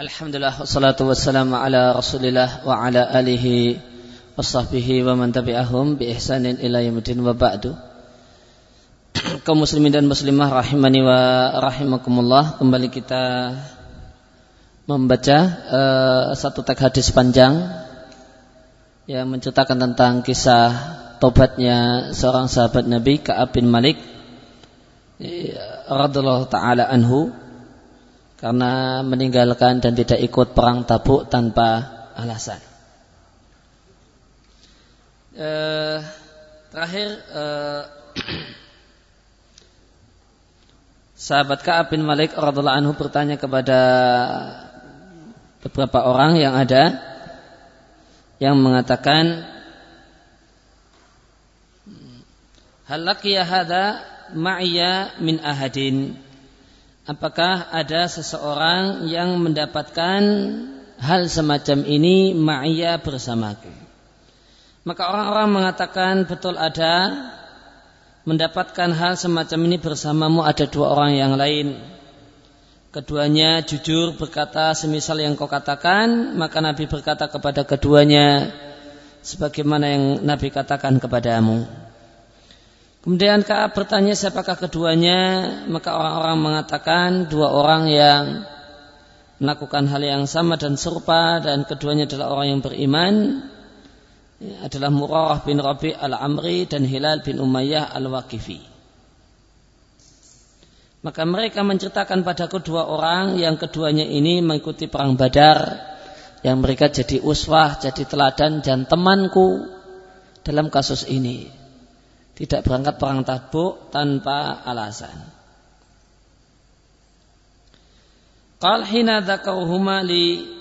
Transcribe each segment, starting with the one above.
Alhamdulillah wassalatu wassalamu ala Rasulillah wa ala alihi wa sahbihi wa man tabi'ahum bi ihsanin ila yaumil wa ba'du. Kaum muslimin dan muslimah rahimani wa rahimakumullah, kembali kita membaca uh, satu teks hadis panjang yang menceritakan tentang kisah tobatnya seorang sahabat Nabi Ka'ab bin Malik eh, radhiyallahu taala anhu karena meninggalkan dan tidak ikut perang tabuk tanpa alasan. Eh, terakhir eh, sahabat Ka'ab bin Malik radhiallahu anhu bertanya kepada beberapa orang yang ada yang mengatakan Hal laqiya hadha ma'iya min ahadin apakah ada seseorang yang mendapatkan hal semacam ini ma'iyah bersamaku. Maka orang-orang mengatakan betul ada mendapatkan hal semacam ini bersamamu ada dua orang yang lain. Keduanya jujur berkata semisal yang kau katakan, maka Nabi berkata kepada keduanya sebagaimana yang Nabi katakan kepadamu. Kemudian Ka'ab bertanya siapakah keduanya, maka orang-orang mengatakan dua orang yang melakukan hal yang sama dan serupa dan keduanya adalah orang yang beriman adalah Murarah bin Rabi al-Amri dan Hilal bin Umayyah al-Waqifi. Maka mereka menceritakan padaku dua orang yang keduanya ini mengikuti perang Badar yang mereka jadi uswah, jadi teladan dan temanku dalam kasus ini tidak berangkat perang tabuk tanpa alasan. Qal hina dzakaruhuma li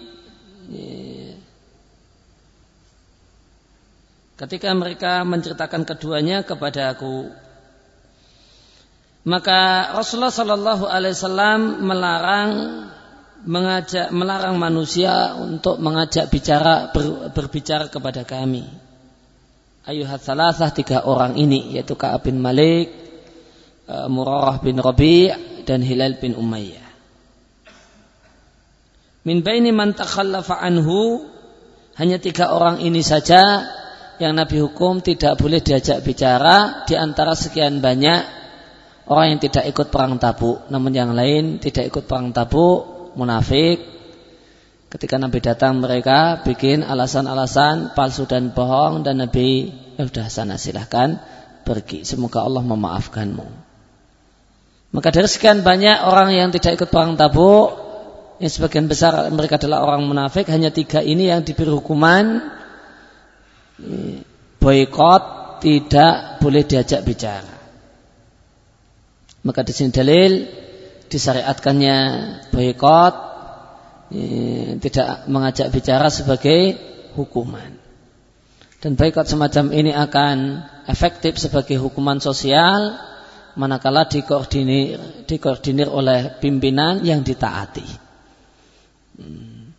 Ketika mereka menceritakan keduanya kepada aku maka Rasulullah Shallallahu Alaihi Wasallam melarang mengajak melarang manusia untuk mengajak bicara ber, berbicara kepada kami ayuhat salasah tiga orang ini yaitu Ka'ab bin Malik, uh, Murarah bin Rabi' dan Hilal bin Umayyah. Min baini man takhallafa anhu hanya tiga orang ini saja yang Nabi hukum tidak boleh diajak bicara di antara sekian banyak orang yang tidak ikut perang tabuk namun yang lain tidak ikut perang tabuk munafik Ketika Nabi datang mereka bikin alasan-alasan palsu dan bohong dan Nabi ya sudah sana silahkan pergi. Semoga Allah memaafkanmu. Maka dari sekian banyak orang yang tidak ikut perang tabuk, yang sebagian besar mereka adalah orang munafik, hanya tiga ini yang diberi hukuman boykot tidak boleh diajak bicara. Maka di sini dalil disyariatkannya boykot tidak mengajak bicara sebagai hukuman. Dan boykot semacam ini akan efektif sebagai hukuman sosial manakala dikoordinir, dikoordinir oleh pimpinan yang ditaati. Hmm.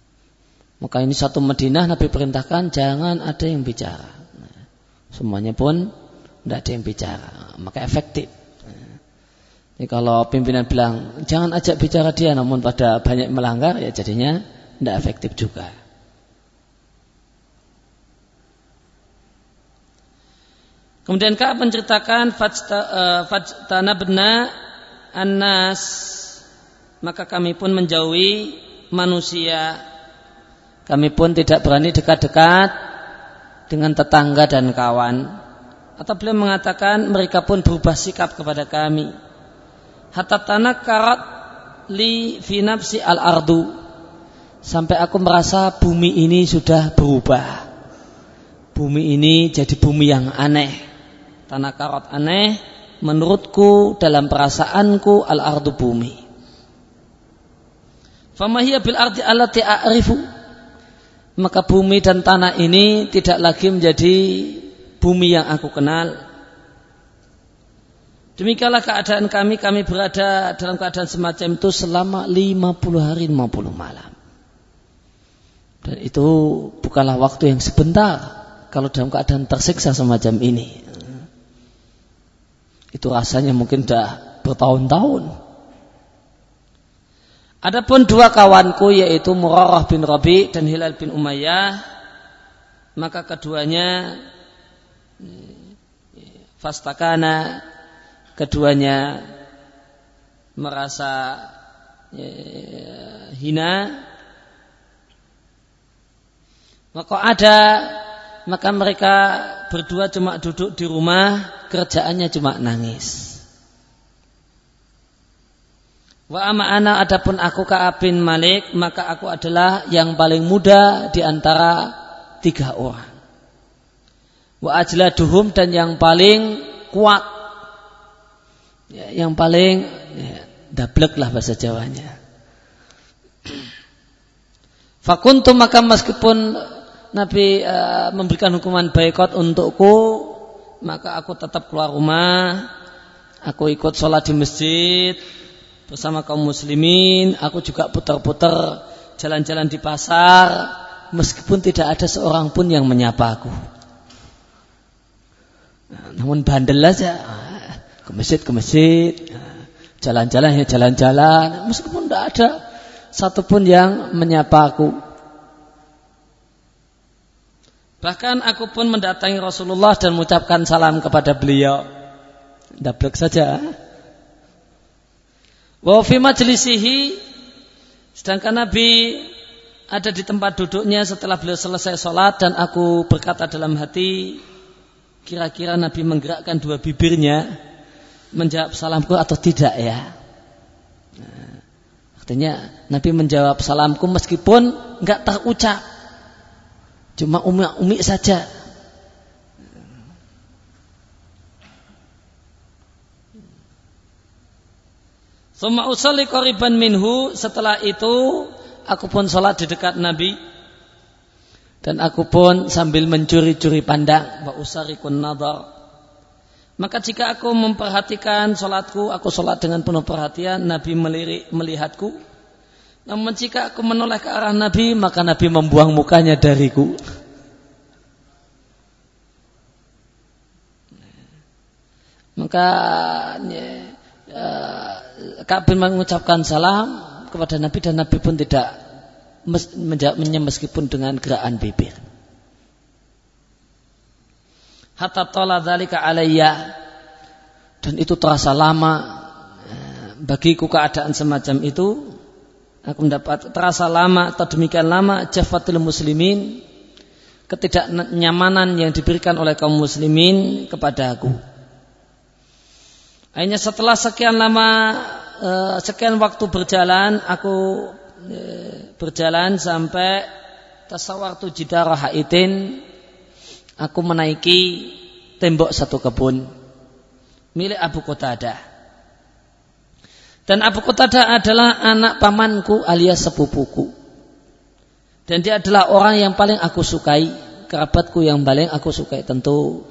Maka ini satu Madinah Nabi perintahkan jangan ada yang bicara. Nah, semuanya pun tidak ada yang bicara. Maka efektif. Jadi kalau pimpinan bilang jangan ajak bicara dia namun pada banyak melanggar ya jadinya tidak efektif juga. Kemudian Ka'ab menceritakan fajtana eh, bena annas maka kami pun menjauhi manusia. Kami pun tidak berani dekat-dekat dengan tetangga dan kawan. Atau beliau mengatakan mereka pun berubah sikap kepada kami hatta tanakkarat li fi nafsi al ardu sampai aku merasa bumi ini sudah berubah. Bumi ini jadi bumi yang aneh. Tanah karat aneh menurutku dalam perasaanku al ardu bumi famahiyya bil ardi allati a'rifu? Maka bumi dan tanah ini tidak lagi menjadi bumi yang aku kenal Demikianlah keadaan kami, kami berada dalam keadaan semacam itu selama 50 hari 50 malam. Dan itu bukanlah waktu yang sebentar kalau dalam keadaan tersiksa semacam ini. Itu rasanya mungkin sudah bertahun-tahun. Adapun dua kawanku yaitu Murarah bin Rabi dan Hilal bin Umayyah maka keduanya fastakana keduanya merasa ya, hina maka ada maka mereka berdua cuma duduk di rumah kerjaannya cuma nangis Wa ama ana adapun aku Ka'ab bin Malik maka aku adalah yang paling muda di antara tiga orang. Wa ajladuhum dan yang paling kuat. Ya, yang paling ya, dablek lah bahasa Jawanya. Fakuntum maka meskipun Nabi uh, memberikan hukuman baikot untukku, maka aku tetap keluar rumah, aku ikut sholat di masjid, bersama kaum muslimin, aku juga putar-putar jalan-jalan di pasar, meskipun tidak ada seorang pun yang menyapa aku. Namun bandel aja, ke masjid ke masjid, jalan-jalan ya jalan-jalan, meskipun tidak ada satupun yang menyapa aku. Bahkan aku pun mendatangi Rasulullah dan mengucapkan salam kepada beliau. Dablek saja. Wa fi majlisihi sedangkan Nabi ada di tempat duduknya setelah beliau selesai sholat dan aku berkata dalam hati kira-kira Nabi menggerakkan dua bibirnya menjawab salamku atau tidak ya. Nah, artinya Nabi menjawab salamku meskipun nggak terucap, cuma umi-umi saja. Suma usalli qariban minhu. Setelah itu aku pun sholat di dekat Nabi. Dan aku pun sambil mencuri-curi pandang. Wa usarikun nadar maka jika aku memperhatikan sholatku aku sholat dengan penuh perhatian Nabi melirik melihatku namun jika aku menoleh ke arah Nabi maka Nabi membuang mukanya dariku maka ya, mengucapkan salam kepada Nabi dan Nabi pun tidak menjawabnya meskipun dengan gerakan bibir. Hatta tola dzalika alayya dan itu terasa lama eh, bagiku keadaan semacam itu aku mendapat terasa lama atau demikian lama jafatul muslimin ketidaknyamanan yang diberikan oleh kaum muslimin kepada aku. Akhirnya setelah sekian lama eh, sekian waktu berjalan aku eh, berjalan sampai tasawartu jidarah haitin aku menaiki tembok satu kebun milik Abu Qatadah. Dan Abu Qatadah adalah anak pamanku alias sepupuku. Dan dia adalah orang yang paling aku sukai, kerabatku yang paling aku sukai tentu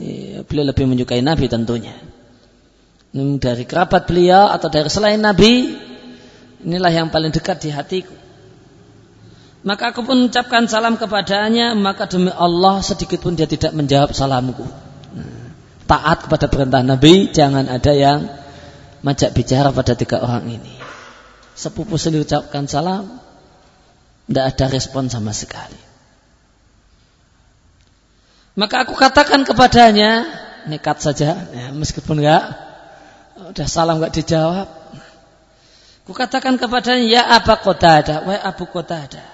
eh, beliau lebih menyukai Nabi tentunya dari kerabat beliau atau dari selain Nabi inilah yang paling dekat di hatiku maka aku pun ucapkan salam kepadanya maka demi Allah sedikit pun dia tidak menjawab salamku taat kepada perintah Nabi jangan ada yang majak bicara pada tiga orang ini sepupu sendiri ucapkan salam tidak ada respon sama sekali maka aku katakan kepadanya nekat saja ya, meskipun enggak Udah salam nggak dijawab. Kukatakan kepadanya, ya apa kota ada, wahai Abu kota ada.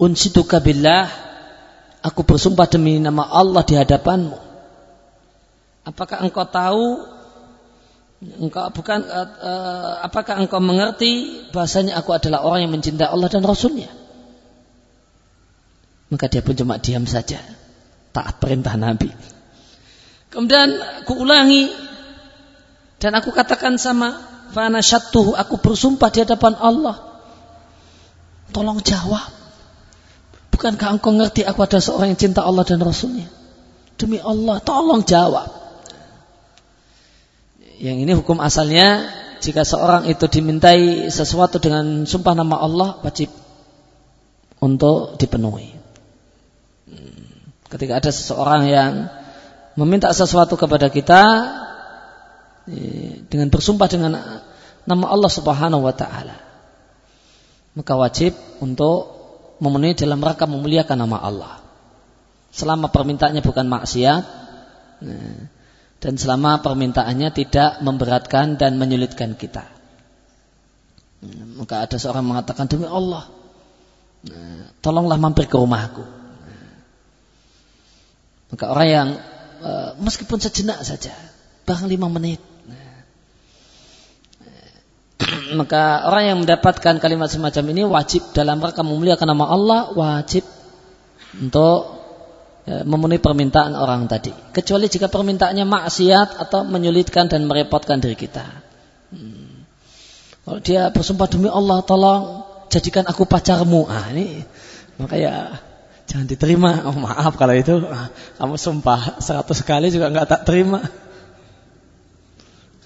Unsituka billah, aku bersumpah demi nama Allah di hadapanmu. Apakah engkau tahu engkau bukan uh, apakah engkau mengerti bahasanya aku adalah orang yang mencintai Allah dan Rasulnya maka dia pun cuma diam saja taat perintah Nabi kemudian kuulangi dan aku katakan sama Fana syatuhu, aku bersumpah di hadapan Allah. Tolong jawab. Bukankah engkau ngerti aku ada seorang yang cinta Allah dan Rasulnya? Demi Allah, tolong jawab. Yang ini hukum asalnya, jika seorang itu dimintai sesuatu dengan sumpah nama Allah, wajib untuk dipenuhi. Ketika ada seseorang yang meminta sesuatu kepada kita, dengan bersumpah dengan nama Allah Subhanahu wa taala. Maka wajib untuk memenuhi dalam rangka memuliakan nama Allah. Selama permintaannya bukan maksiat nah, dan selama permintaannya tidak memberatkan dan menyulitkan kita. Nah, maka ada seorang mengatakan demi Allah, nah, tolonglah mampir ke rumahku. Maka orang yang eh, meskipun sejenak saja, bahkan lima menit, maka orang yang mendapatkan kalimat semacam ini wajib dalam rangka memuliakan nama Allah wajib untuk ya, memenuhi permintaan orang tadi. Kecuali jika permintaannya maksiat atau menyulitkan dan merepotkan diri kita. Hmm. kalau dia bersumpah demi Allah tolong jadikan aku pacarmu. Ah ini maka ya jangan diterima. Oh maaf kalau itu. Ah, kamu sumpah seratus kali juga nggak tak terima.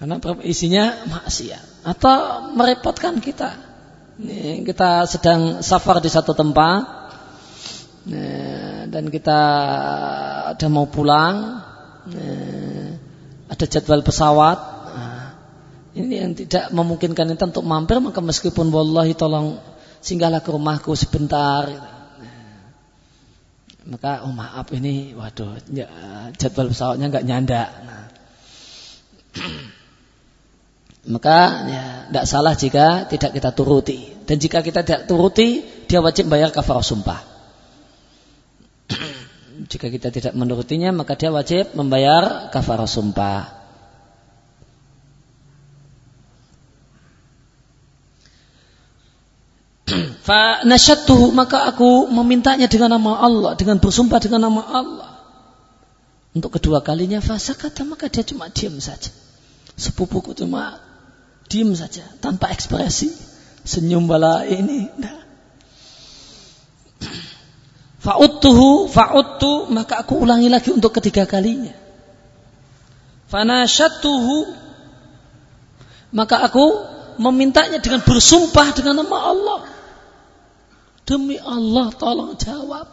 Karena isinya maksiat atau merepotkan kita. Kita sedang safar di satu tempat dan kita ada mau pulang, ada jadwal pesawat. Nah, ini yang tidak memungkinkan kita untuk mampir maka meskipun wallahi tolong singgahlah ke rumahku sebentar. Maka oh maaf ini waduh ya, jadwal pesawatnya nggak nyanda. Nah. Maka ya tidak salah jika tidak kita turuti. Dan jika kita tidak turuti, dia wajib bayar kafar sumpah. jika kita tidak menurutinya, maka dia wajib membayar kafar sumpah. Fa nasyattuhu maka aku memintanya dengan nama Allah, dengan bersumpah dengan nama Allah. Untuk kedua kalinya fasakata maka dia cuma diam saja. Sepupuku cuma Diam saja, tanpa ekspresi. Senyum bala ini. Nah. Fa'uttuhu, fa'uttu, maka aku ulangi lagi untuk ketiga kalinya. Fanasyattuhu, maka aku memintanya dengan bersumpah dengan nama Allah. Demi Allah, tolong jawab.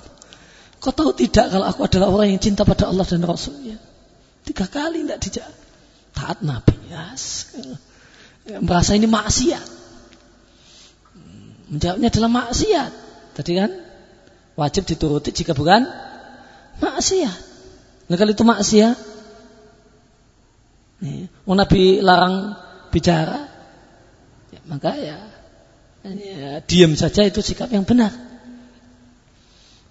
Kau tahu tidak kalau aku adalah orang yang cinta pada Allah dan Rasulnya? Tiga kali tidak dijawab. Taat Nabi. Yes merasa ini maksiat. Menjawabnya adalah maksiat. Tadi kan wajib dituruti jika bukan maksiat. Nah kalau itu maksiat, nih, mau Nabi larang bicara, ya, maka ya, ya diam saja itu sikap yang benar.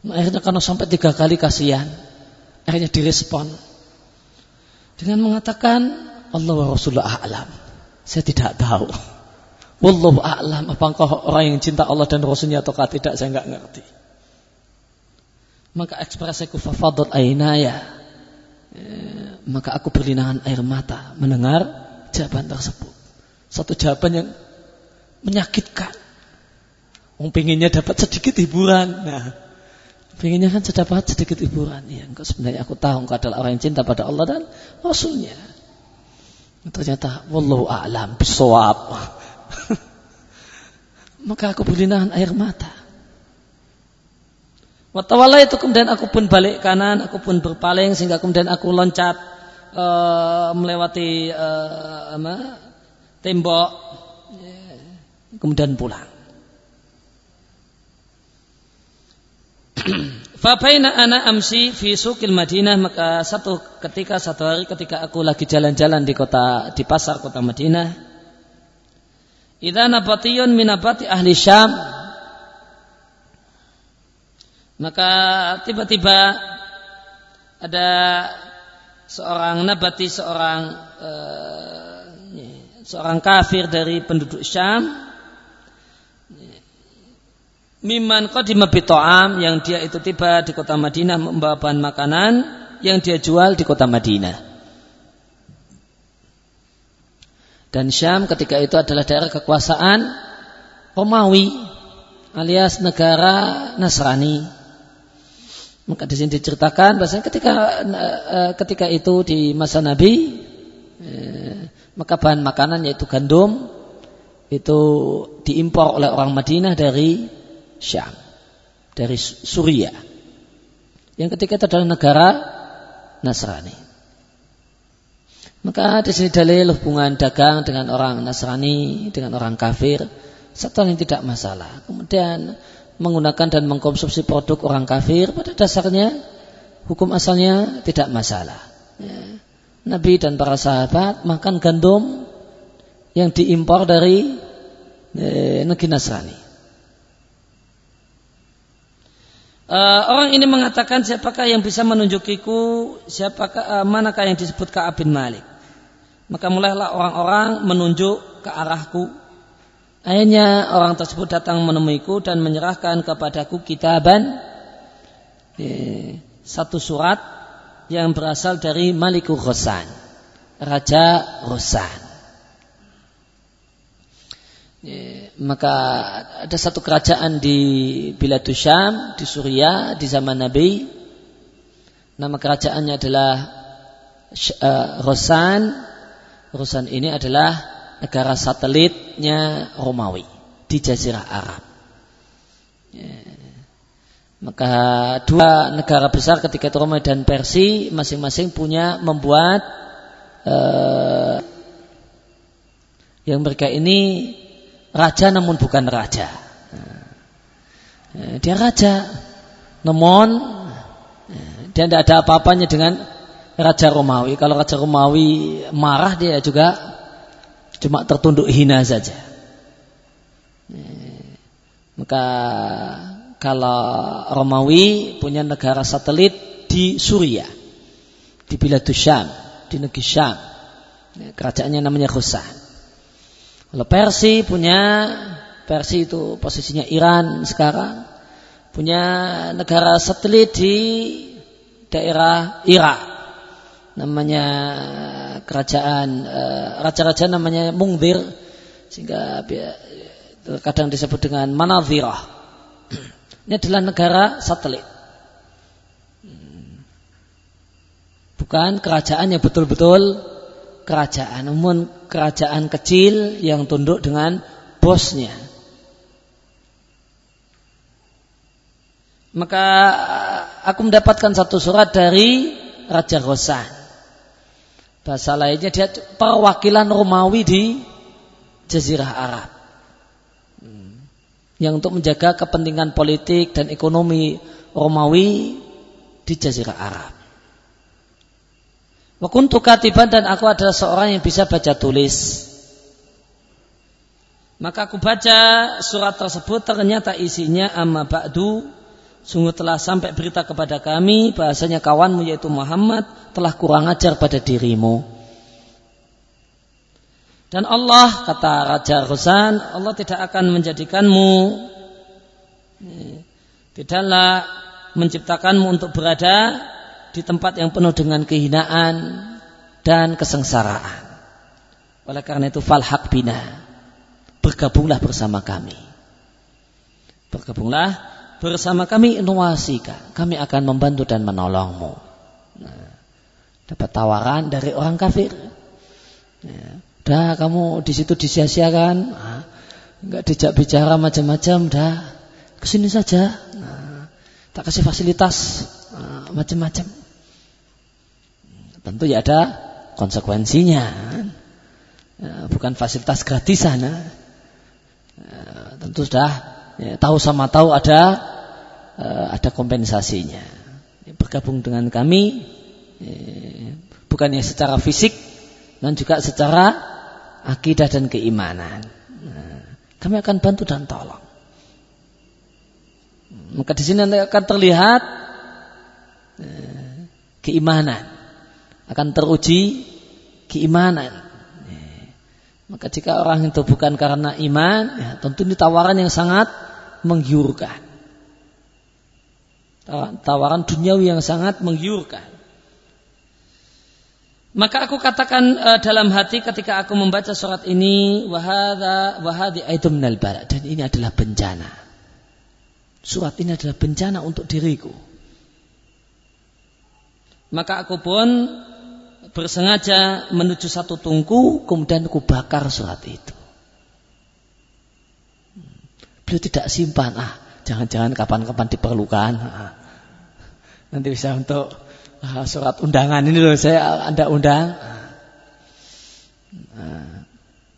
Nah, akhirnya karena sampai tiga kali kasihan, akhirnya direspon dengan mengatakan Allah wa Rasulullah a'lam. Saya tidak tahu. Wallahu a'lam apakah orang yang cinta Allah dan Rasulnya ataukah tidak saya nggak ngerti. Maka ekspresiku fafadat ainaya. E, maka aku berlinangan air mata mendengar jawaban tersebut. Satu jawaban yang menyakitkan. Wong pinginnya dapat sedikit hiburan. Nah, pinginnya kan dapat sedikit hiburan. Ya, engkau sebenarnya aku tahu engkau adalah orang yang cinta pada Allah dan Rasulnya. Ternyata wallahu a'lam bisawab. Maka aku berlinahan air mata. Watawala itu kemudian aku pun balik kanan, aku pun berpaling sehingga kemudian aku loncat uh, melewati uh, apa, tembok, kemudian pulang. Fabaina ana amsi fi sukil Madinah maka satu ketika satu hari ketika aku lagi jalan-jalan di kota di pasar kota Madinah idza nabatiyun minabati ahli Syam maka tiba-tiba ada seorang nabati seorang uh, seorang kafir dari penduduk Syam Miman qadima bito'am yang dia itu tiba di kota Madinah membawa bahan makanan yang dia jual di kota Madinah. Dan Syam ketika itu adalah daerah kekuasaan Romawi alias negara Nasrani. Maka di sini diceritakan bahwa ketika eh, ketika itu di masa Nabi eh, maka bahan makanan yaitu gandum itu diimpor oleh orang Madinah dari Syam dari Suria yang ketika itu adalah negara Nasrani. Maka di sini dalil hubungan dagang dengan orang Nasrani, dengan orang kafir, satu yang tidak masalah. Kemudian menggunakan dan mengkonsumsi produk orang kafir pada dasarnya hukum asalnya tidak masalah. Ya. Nabi dan para sahabat makan gandum yang diimpor dari eh, negeri Nasrani. Uh, orang ini mengatakan siapakah yang bisa menunjukiku siapakah uh, manakah yang disebut Ka'ab bin Malik. Maka mulailah orang-orang menunjuk ke arahku. Akhirnya orang tersebut datang menemuiku dan menyerahkan kepadaku kitaban eh, satu surat yang berasal dari Maliku Rosan, Raja Rosan. Ya, maka ada satu kerajaan di Biladus Syam, di Suria, di zaman Nabi. Nama kerajaannya adalah uh, Rosan. Rosan ini adalah negara satelitnya Romawi di Jazirah Arab. Ya. Maka dua negara besar ketika itu Romawi dan Persia masing-masing punya membuat uh, yang mereka ini raja namun bukan raja. Eh, dia raja, namun eh, dia tidak ada apa-apanya dengan raja Romawi. Kalau raja Romawi marah dia juga cuma tertunduk hina saja. Eh, maka kalau Romawi punya negara satelit di Suria, di Biladus Syam, di negeri Syam. Kerajaannya namanya Khusan. Kalau Persi punya Persi itu posisinya Iran sekarang punya negara satelit di daerah Irak. Namanya kerajaan eh, raja-raja namanya Mungdir sehingga kadang disebut dengan Manazirah. Ini adalah negara satelit. Bukan kerajaan yang betul-betul kerajaan, namun kerajaan kecil yang tunduk dengan bosnya. Maka aku mendapatkan satu surat dari Raja Rosan. Bahasa lainnya dia perwakilan Romawi di Jazirah Arab. Hmm. Yang untuk menjaga kepentingan politik dan ekonomi Romawi di Jazirah Arab. Wakuntu katiban dan aku adalah seorang yang bisa baca tulis. Maka aku baca surat tersebut ternyata isinya amma ba'du sungguh telah sampai berita kepada kami bahasanya kawanmu yaitu Muhammad telah kurang ajar pada dirimu. Dan Allah kata Raja Rosan Allah tidak akan menjadikanmu tidaklah menciptakanmu untuk berada di tempat yang penuh dengan kehinaan dan kesengsaraan. Oleh karena itu falhaq bina. Bergabunglah bersama kami. Bergabunglah bersama kami inovasika. Kami akan membantu dan menolongmu. Nah, dapat tawaran dari orang kafir. Ya, dah kamu di situ disia-siakan. Nah, enggak dijak bicara macam-macam. Dah ke sini saja. Nah, tak kasih fasilitas nah, macam-macam tentu ya ada konsekuensinya. Ya, bukan fasilitas gratisan. Ya. tentu sudah ya, tahu sama tahu ada eh, ada kompensasinya. bergabung dengan kami bukannya secara fisik dan juga secara akidah dan keimanan. Kami akan bantu dan tolong. Maka di sini akan terlihat keimanan akan teruji keimanan. Maka jika orang itu bukan karena iman, ya, tentu ini tawaran yang sangat menggiurkan. Tawaran duniawi yang sangat menggiurkan. Maka aku katakan uh, dalam hati ketika aku membaca surat ini wahada wahadi aitum bala dan ini adalah bencana. Surat ini adalah bencana untuk diriku. Maka aku pun bersengaja menuju satu tungku, kemudian aku bakar surat itu. Beliau tidak simpan, ah jangan-jangan kapan-kapan diperlukan. Ah, nanti bisa untuk ah, surat undangan ini loh saya anda undang. Ah,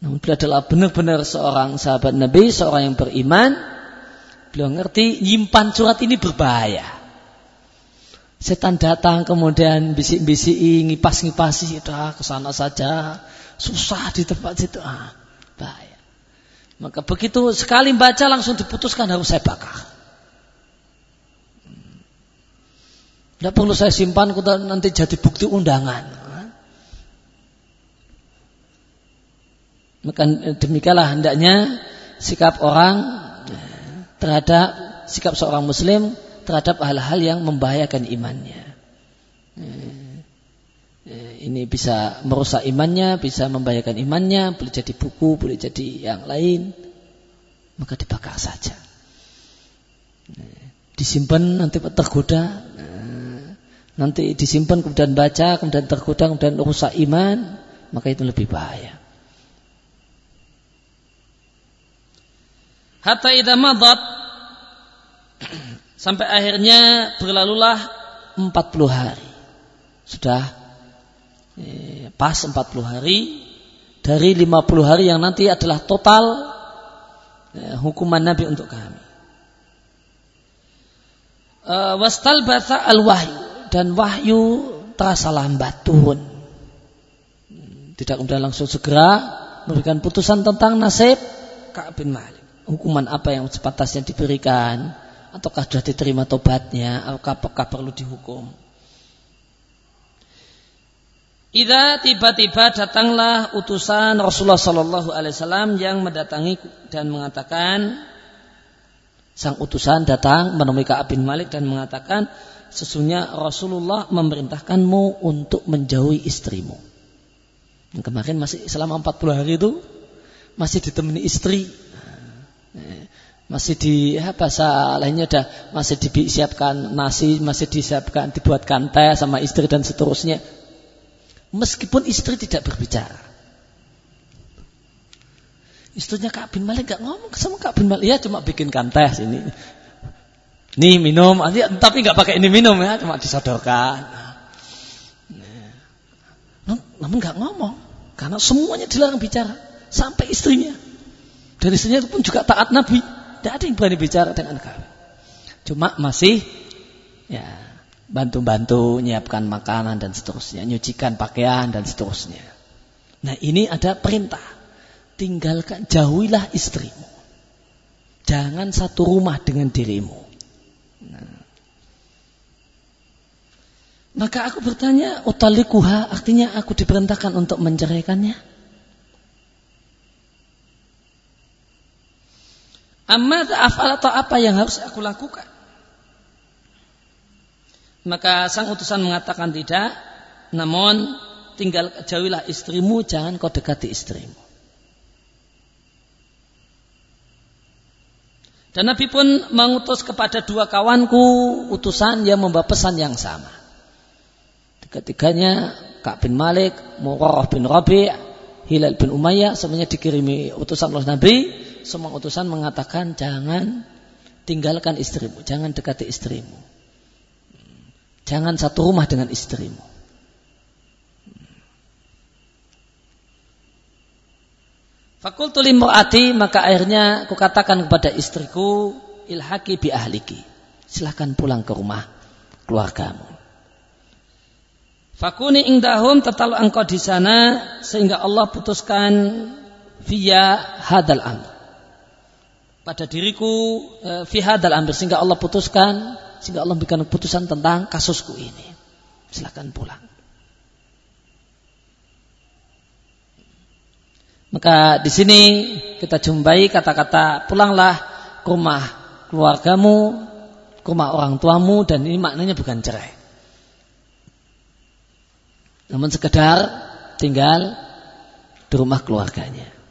Namun beliau adalah benar-benar seorang sahabat Nabi, seorang yang beriman. Beliau ngerti nyimpan surat ini berbahaya. Setan datang kemudian bisik-bisik, ngipas-ngipasi, udah ke sana saja. Susah di tempat situ. Ah, bahaya. Maka begitu sekali baca langsung diputuskan harus saya bakar. Tidak perlu saya simpan, nanti jadi bukti undangan. Maka demikianlah hendaknya sikap orang terhadap sikap seorang muslim terhadap hal-hal yang membahayakan imannya. Ini bisa merusak imannya, bisa membahayakan imannya, boleh jadi buku, boleh jadi yang lain. Maka dibakar saja. Disimpan nanti tergoda. Nanti disimpan kemudian baca, kemudian tergoda, kemudian rusak iman. Maka itu lebih bahaya. Hatta idza madat sampai akhirnya berlalulah 40 hari. Sudah eh, pas 40 hari dari 50 hari yang nanti adalah total eh, hukuman Nabi untuk kami. Uh, wastal al wahyu dan wahyu terasa lambat turun. Tidak kemudian langsung segera memberikan putusan tentang nasib Ka'ab bin Malik hukuman apa yang sepatasnya diberikan ataukah sudah diterima tobatnya? Apakah perlu dihukum? Ida tiba-tiba datanglah utusan Rasulullah Sallallahu Alaihi Wasallam yang mendatangi dan mengatakan sang utusan datang menemui Ka'ab bin Malik dan mengatakan sesungguhnya Rasulullah memerintahkanmu untuk menjauhi istrimu. Yang kemarin masih selama 40 hari itu masih ditemani istri masih di ya, bahasa lainnya ada masih disiapkan nasi, masih disiapkan dibuatkan teh sama istri dan seterusnya. Meskipun istri tidak berbicara. Istrinya Kak bin Malik gak ngomong sama Kak bin Malik, ya cuma bikinkan teh sini. Nih minum, tapi nggak pakai ini minum ya, cuma disodorkan. Namun nggak ngomong, karena semuanya dilarang bicara, sampai istrinya. Dan istrinya pun juga taat Nabi. Tidak ada yang berani bicara dengan kami. Cuma masih ya bantu-bantu nyiapkan makanan dan seterusnya, nyucikan pakaian dan seterusnya. Nah ini ada perintah. Tinggalkan, jauhilah istrimu. Jangan satu rumah dengan dirimu. Nah. Maka aku bertanya, utalikuha artinya aku diperintahkan untuk menceraikannya. Amma afal atau apa yang harus aku lakukan? Maka sang utusan mengatakan tidak, namun tinggal jauhilah istrimu, jangan kau dekati istrimu. Dan Nabi pun mengutus kepada dua kawanku utusan yang membawa pesan yang sama. Tiga-tiganya Kak bin Malik, Murrah bin Rabi' Hilal bin Umayyah semuanya dikirimi utusan oleh Nabi semua utusan mengatakan jangan tinggalkan istrimu, jangan dekati istrimu. Jangan satu rumah dengan istrimu. Fakultu limur'ati maka akhirnya aku katakan kepada istriku ilhaki bi ahliki. Silahkan pulang ke rumah keluargamu. Fakuni indahum tetap engkau di sana sehingga Allah putuskan via hadal amr pada diriku e, fi hadzal amr sehingga Allah putuskan sehingga Allah memberikan keputusan tentang kasusku ini. Silakan pulang. Maka di sini kita jumpai kata-kata pulanglah ke rumah keluargamu, ke rumah orang tuamu dan ini maknanya bukan cerai. Namun sekedar tinggal di rumah keluarganya.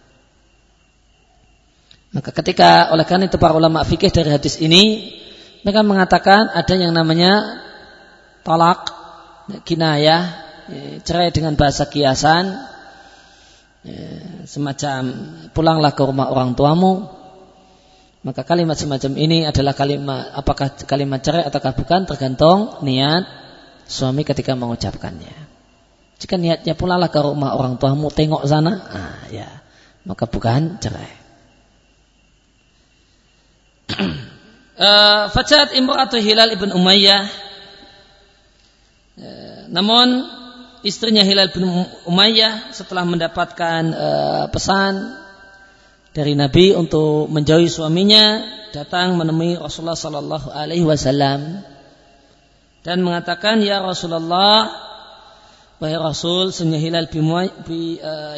Maka ketika oleh karena itu para ulama fikih dari hadis ini mereka mengatakan ada yang namanya tolak kinayah cerai dengan bahasa kiasan semacam pulanglah ke rumah orang tuamu maka kalimat semacam ini adalah kalimat apakah kalimat cerai ataukah bukan tergantung niat suami ketika mengucapkannya jika niatnya pulanglah ke rumah orang tuamu tengok sana ah, ya maka bukan cerai. Uh, Fajat imra'atu Hilal ibn Umayyah. Uh, namun istrinya Hilal bin Umayyah setelah mendapatkan uh, pesan dari Nabi untuk menjauhi suaminya datang menemui Rasulullah Sallallahu Alaihi Wasallam dan mengatakan ya Rasulullah wahai Rasul sunnah Hilal bin,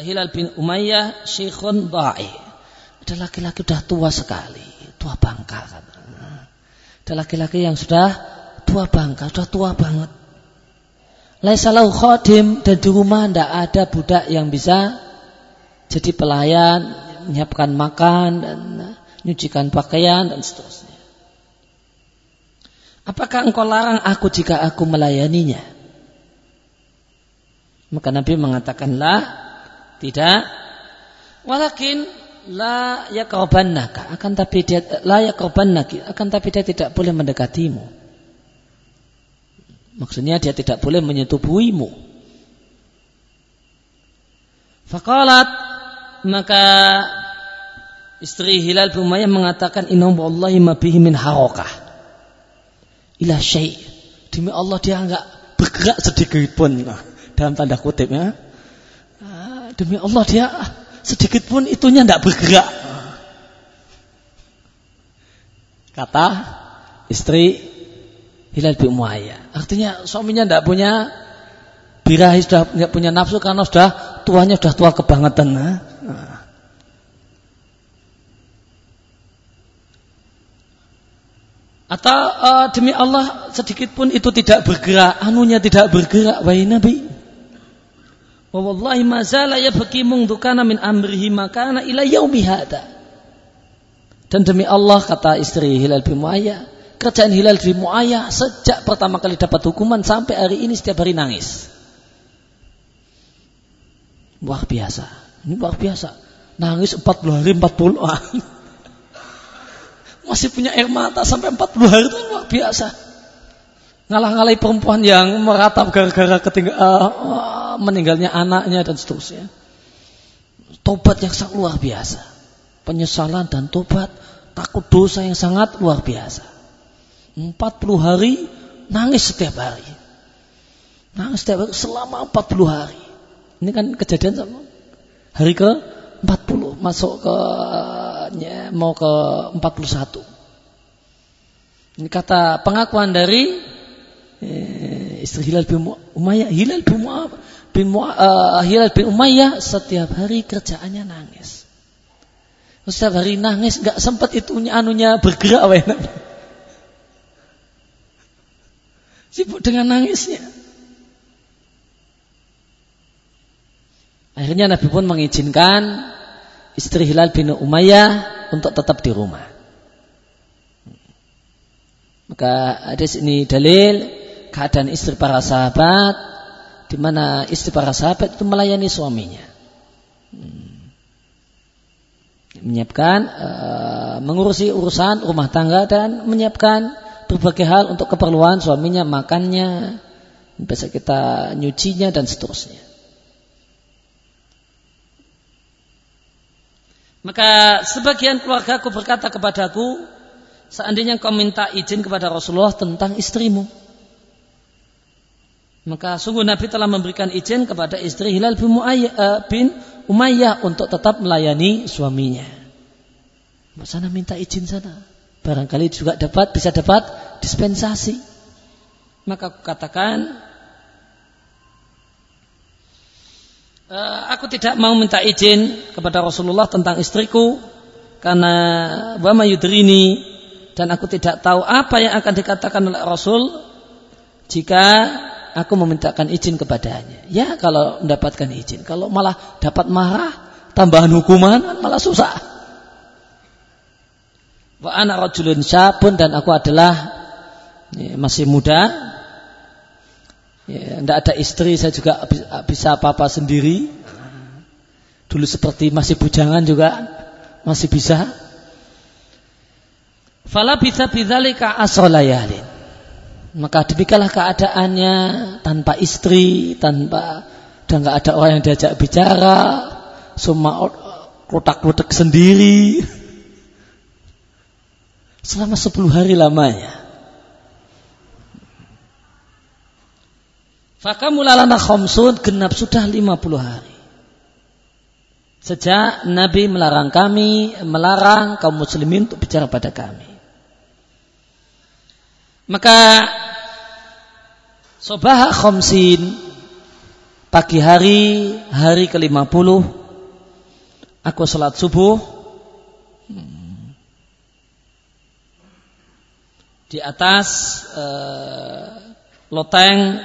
Hilal bin Umayyah syekhun da'i ada laki-laki sudah tua sekali tua bangka ada laki-laki yang sudah tua bangka sudah tua banget Laisalau khodim dan di rumah tidak ada budak yang bisa jadi pelayan, menyiapkan makan dan nyucikan pakaian dan seterusnya. Apakah engkau larang aku jika aku melayaninya? Maka Nabi mengatakanlah tidak. Walakin la yakrabannaka akan tapi dia la yakrabannaki akan tapi dia tidak boleh mendekatimu. Maksudnya dia tidak boleh menyetubuhimu. Fakalat maka istri Hilal bin Umayyah mengatakan inna wallahi ma bihi min harokah. Ila syai. Demi Allah dia enggak bergerak sedikit pun dalam tanda kutip ya. Ah, demi Allah dia sedikit pun itunya enggak bergerak kata istri Hilal bin Umayyah. Artinya suaminya tidak punya birahi sudah tidak punya nafsu karena sudah tuanya sudah tua kebangetan. Nah. Atau uh, demi Allah sedikit pun itu tidak bergerak, anunya tidak bergerak, wahai Nabi. Wallahi mazala ya bagi mungdukana min amrihi makana ila yaumi hada. Dan demi Allah kata istri Hilal bin Muayyah, kerjaan Hilal bin Muayyah sejak pertama kali dapat hukuman sampai hari ini setiap hari nangis. Luar biasa. Ini luar biasa. Nangis 40 hari 40 hari. Masih punya air mata sampai 40 hari itu luar biasa. Ngalah-ngalahi perempuan yang meratap gara-gara uh, meninggalnya anaknya dan seterusnya. Tobat yang sangat luar biasa. Penyesalan dan tobat takut dosa yang sangat luar biasa. 40 hari nangis setiap hari. Nangis setiap hari selama 40 hari. Ini kan kejadian sama hari ke 40 masuk ke ya, mau ke 41. Ini kata pengakuan dari istri Hilal bin Umayyah. Hilal bin Umayyah, bin, uh, Hilal bin Umayyah setiap hari kerjaannya nangis. Setiap hari nangis, nggak sempat itunya anunya bergerak, Sibuk dengan nangisnya. Akhirnya Nabi pun mengizinkan istri Hilal bin Umayyah untuk tetap di rumah. Maka ada sini dalil keadaan istri para sahabat di mana istri para sahabat itu melayani suaminya. Hmm. Menyiapkan uh, mengurusi urusan rumah tangga dan menyiapkan berbagai hal untuk keperluan suaminya, makannya, bisa kita nyucinya dan seterusnya. Maka sebagian keluargaku berkata kepadaku, seandainya kau minta izin kepada Rasulullah tentang istrimu. Maka sungguh Nabi telah memberikan izin kepada istri Hilal bin, bin Umayyah untuk tetap melayani suaminya. Sana minta izin sana barangkali juga dapat bisa dapat dispensasi. Maka aku katakan e, aku tidak mau minta izin kepada Rasulullah tentang istriku karena wama yudrini dan aku tidak tahu apa yang akan dikatakan oleh Rasul jika aku memintakan izin kepadanya. Ya kalau mendapatkan izin, kalau malah dapat marah, tambahan hukuman malah susah. Wa anak rajulun syabun dan aku adalah ya, masih muda. Ya, ada istri, saya juga bisa apa-apa sendiri. Dulu seperti masih bujangan juga masih bisa. Fala bisa bidzalika asrolayalin. Maka demikianlah keadaannya tanpa istri, tanpa dan nggak ada orang yang diajak bicara, semua kotak-kotak sendiri. Selama 10 hari lamanya. Fakamulalana khomsun genap sudah 50 hari. Sejak Nabi melarang kami, melarang kaum muslimin untuk bicara pada kami. Maka Sobah khomsin pagi hari hari ke-50 aku sholat subuh di atas uh, loteng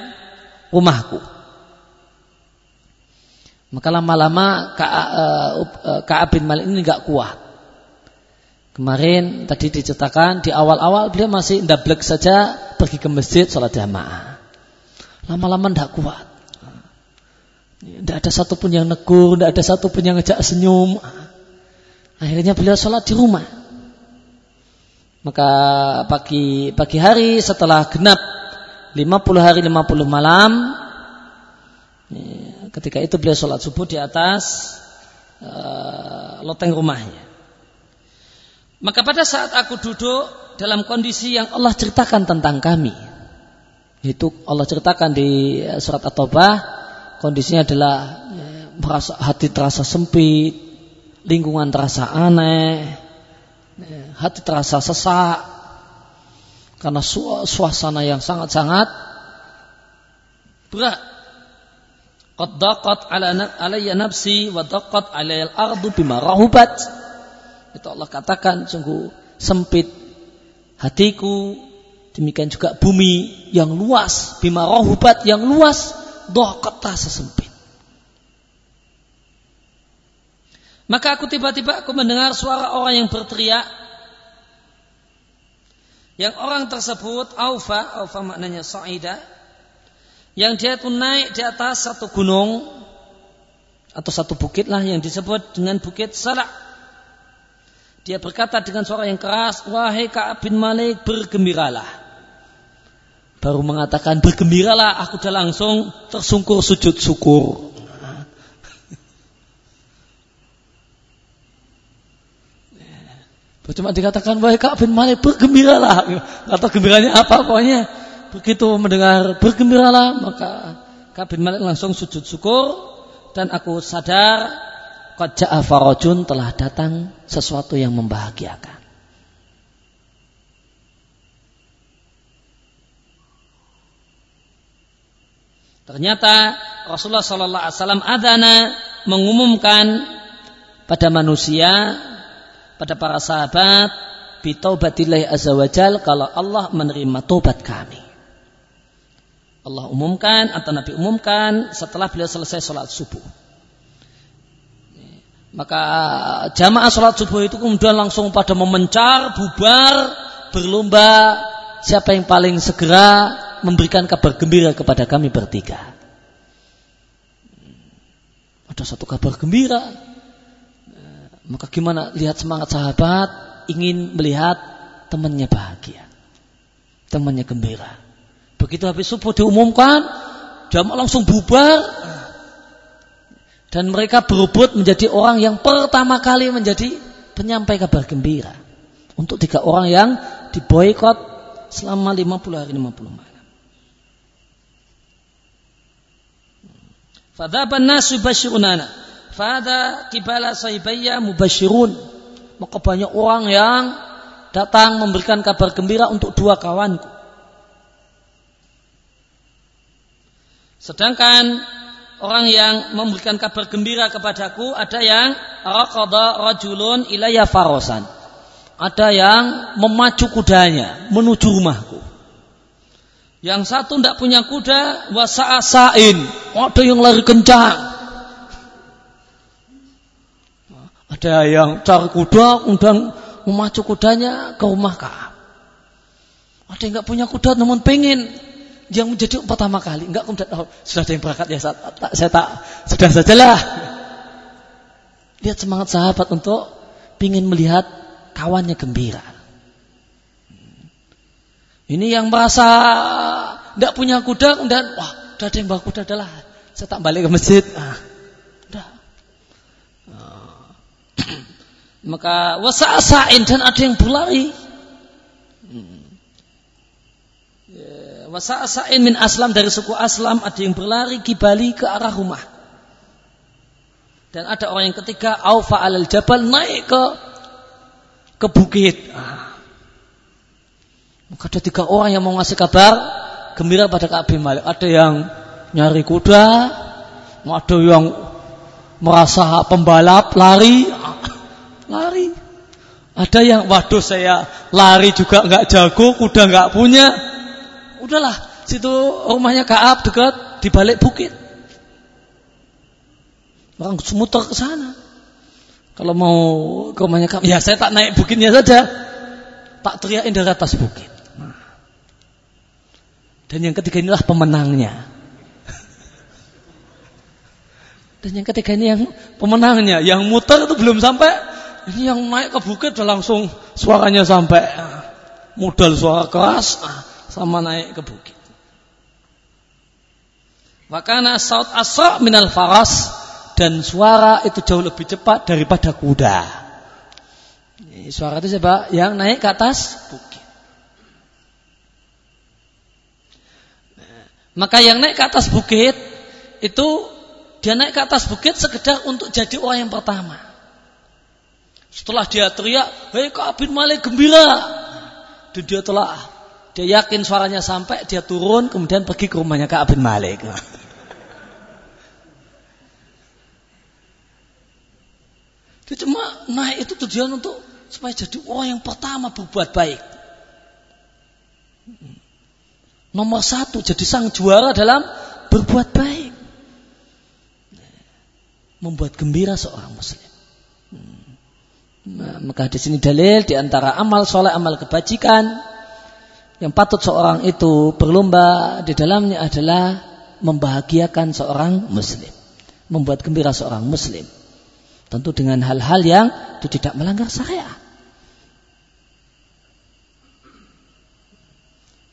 rumahku. Maka lama-lama Ka'ab bin Malik ini nggak kuat. Kemarin tadi diceritakan di awal-awal beliau masih ndablek saja pergi ke masjid sholat jamaah. Lama-lama tidak kuat. Tidak ada satupun yang negur, tidak ada satupun yang ngejak senyum. Akhirnya beliau sholat di rumah. Maka pagi pagi hari setelah genap 50 hari 50 malam ketika itu beliau sholat subuh di atas uh, loteng rumahnya. Maka pada saat aku duduk dalam kondisi yang Allah ceritakan tentang kami, itu Allah ceritakan di eh, surat At-Taubah kondisinya adalah eh, merasa hati terasa sempit, lingkungan terasa aneh, eh, hati terasa sesak karena suasana yang sangat-sangat berat. Qad ala alayya nafsi wa daqat alayya al-ardu bima rahubat. Itu Allah katakan sungguh sempit hatiku Demikian juga bumi yang luas, bima rohubat yang luas, dohkat terasa sempit. Maka aku tiba-tiba aku mendengar suara orang yang berteriak. Yang orang tersebut Aufa, Aufa maknanya Sa'ida. Yang dia itu naik di atas satu gunung atau satu bukit lah yang disebut dengan bukit Salak. Dia berkata dengan suara yang keras, Wahai Ka'ab bin Malik, bergembiralah. Baru mengatakan bergembiralah aku sudah langsung tersungkur sujud syukur. Cuma dikatakan wahai Ka'ab bin Malik bergembiralah. Atau gembiranya apa pokoknya. Begitu mendengar bergembiralah maka Ka'ab bin Malik langsung sujud syukur dan aku sadar qad ja'a farajun telah datang sesuatu yang membahagiakan Ternyata Rasulullah Sallallahu Alaihi Wasallam adana mengumumkan pada manusia, pada para sahabat, bitaubatillahi azza wajal kalau Allah menerima tobat kami. Allah umumkan atau Nabi umumkan setelah beliau selesai sholat subuh. Maka jamaah sholat subuh itu kemudian langsung pada memencar, bubar, berlomba siapa yang paling segera memberikan kabar gembira kepada kami bertiga. Ada satu kabar gembira. Maka gimana lihat semangat sahabat ingin melihat temannya bahagia. Temannya gembira. Begitu habis subuh diumumkan, jamaah langsung bubar. Dan mereka berebut menjadi orang yang pertama kali menjadi penyampai kabar gembira. Untuk tiga orang yang diboykot selama 50 hari 50 malam. Fadhaban nasu bashirunana. Fada kibala sahibaya mubashirun. Maka banyak orang yang datang memberikan kabar gembira untuk dua kawanku. Sedangkan orang yang memberikan kabar gembira kepadaku ada yang raqada rajulun ilayya farosan. Ada yang memacu kudanya menuju rumahku. Yang satu tidak punya kuda, wasa'asain. Ada yang lari kencang. Ada yang cari kuda, kemudian memacu kudanya ke rumah. Ada yang nggak punya kuda, namun pengen yang menjadi pertama kali. Enggak kemudian, oh, sudah ada yang berangkat ya, saya tak, saya tak sudah sajalah. Lihat semangat sahabat untuk ingin melihat kawannya gembira. Ini yang merasa tidak punya kuda, kemudian wah, udah ada yang bawa kuda adalah saya tak balik ke masjid. Ah, udah. Ah. Maka wasa'asain dan ada yang berlari. Hmm. Ya, wasa'asain min aslam dari suku aslam ada yang berlari kibali ke arah rumah. Dan ada orang yang ketiga aufa alal jabal naik ke ke bukit. Ah. Maka ada tiga orang yang mau ngasih kabar gembira pada bin Malik. Ada yang nyari kuda, ada yang merasa pembalap lari, lari. Ada yang waduh saya lari juga nggak jago, kuda nggak punya. Udahlah, situ rumahnya Kaab dekat di balik bukit. Orang semuter ke sana. Kalau mau ke rumahnya Kaab, ya saya tak naik bukitnya saja. Tak teriakin dari atas bukit. Dan yang ketiga inilah pemenangnya. Dan yang ketiga ini yang pemenangnya, yang muter itu belum sampai, ini yang naik ke bukit udah langsung suaranya sampai modal suara keras sama naik ke bukit. Makanya saut asra minal faras dan suara itu jauh lebih cepat daripada kuda. Suara itu siapa? Yang naik ke atas bukit. Maka yang naik ke atas bukit itu dia naik ke atas bukit sekedar untuk jadi orang yang pertama. Setelah dia teriak, hei Ka'ab bin Malik gembira. Dan dia telah, dia yakin suaranya sampai, dia turun, kemudian pergi ke rumahnya Ka'ab bin Malik. Dia cuma naik itu tujuan untuk supaya jadi orang yang pertama berbuat baik. Nomor satu jadi sang juara dalam berbuat baik membuat gembira seorang muslim. Nah, maka di sini dalil di antara amal soleh, amal kebajikan yang patut seorang itu berlomba di dalamnya adalah membahagiakan seorang muslim, membuat gembira seorang muslim. Tentu dengan hal-hal yang itu tidak melanggar syariat.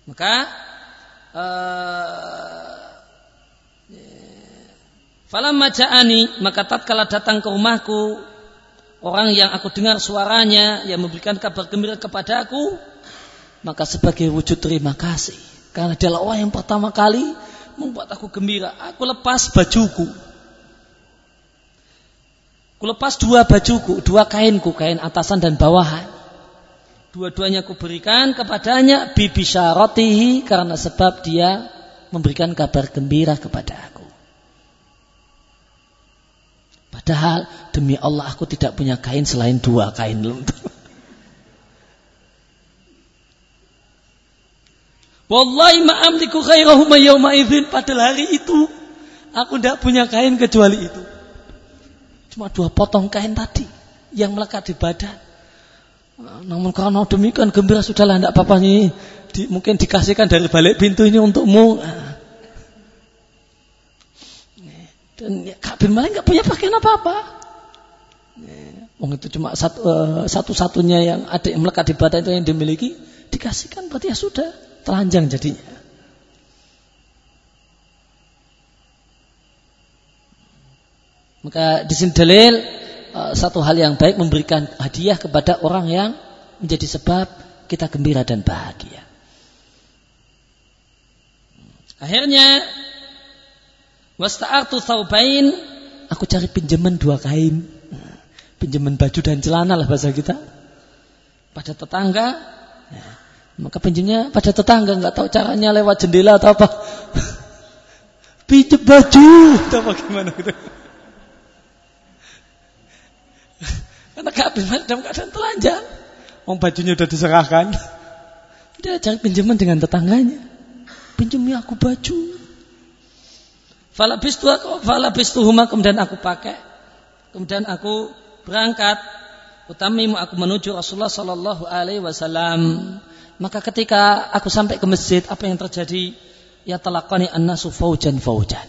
Maka uh, Falamma ja'ani maka tatkala datang ke rumahku orang yang aku dengar suaranya yang memberikan kabar gembira kepada aku maka sebagai wujud terima kasih karena dia orang yang pertama kali membuat aku gembira aku lepas bajuku. Aku lepas dua bajuku dua kainku kain atasan dan bawahan. Dua-duanya aku berikan kepadanya bibi syaratihi karena sebab dia memberikan kabar gembira kepada aku. Padahal demi Allah aku tidak punya kain selain dua kain lentur. Wallahi ma'amliku khairahuma yawma idzin. Padahal hari itu aku tidak punya kain kecuali itu. Cuma dua potong kain tadi yang melekat di badan. Namun karena demikian gembira sudahlah tidak apa-apa nih. Di, mungkin dikasihkan dari balik pintu ini untukmu. Dan ya, Ka'ab bin Malik nggak punya pakaian apa-apa. Ya, itu cuma satu, uh, satu-satunya yang ada yang melekat di badan itu yang dimiliki dikasihkan berarti ya sudah telanjang jadinya. Maka di sini dalil uh, satu hal yang baik memberikan hadiah kepada orang yang menjadi sebab kita gembira dan bahagia. Akhirnya Wasta'artu thawbain, aku cari pinjaman dua kain. Pinjaman baju dan celana lah bahasa kita. Pada tetangga, maka pinjamnya pada tetangga nggak tahu caranya lewat jendela atau apa. Pinjam baju atau bagaimana gitu. Karena Ka'ab bin dalam keadaan telanjang. Wong bajunya udah diserahkan. Dia cari pinjaman dengan tetangganya. Pinjami aku baju. Falabistuhuma kemudian aku pakai. Kemudian aku berangkat. Utamimu aku menuju Rasulullah Sallallahu Alaihi Wasallam. Maka ketika aku sampai ke masjid, apa yang terjadi? Ya telakani an-nasu faujan faujan.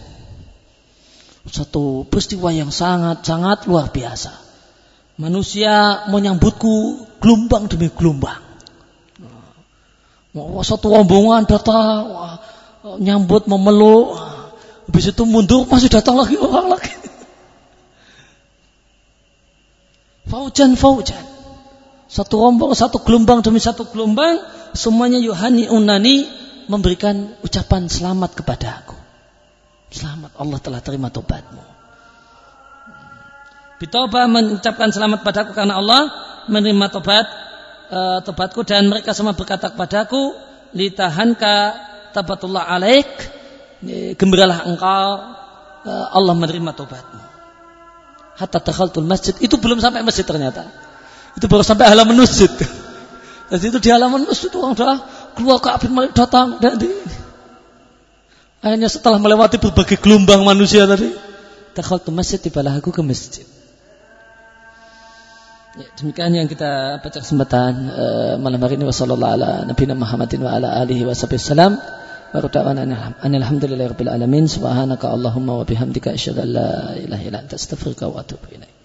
Satu peristiwa yang sangat-sangat luar biasa. Manusia menyambutku gelombang demi gelombang. Wah, satu rombongan datang, nyambut memeluk, Habis itu mundur masih datang lagi orang lagi. Faujan faujan. Satu rombong, satu gelombang demi satu gelombang, semuanya Yohani Unani memberikan ucapan selamat kepada aku. Selamat Allah telah terima tobatmu. Bitoba mengucapkan selamat padaku karena Allah menerima tobat e, tobatku dan mereka semua berkata kepadaku litahanka tabatullah alaik gembiralah engkau e, Allah menerima tobatmu hatta takhaltul masjid itu belum sampai masjid ternyata itu baru sampai halaman masjid. Jadi itu di halaman masjid orang sudah keluar ke api Malik datang dan di, akhirnya setelah melewati berbagai gelombang manusia tadi, takhal tu masjid tibalah aku ke masjid. Ya, demikian yang kita baca kesempatan uh, malam hari ini. Wasallallahu ala nabiyina Muhammadin wa ala alihi wasallam alamin. Subhanaka allahumma wa bihamdika asyhadu an la ilaha illa anta astaghfiruka wa atubu ilaik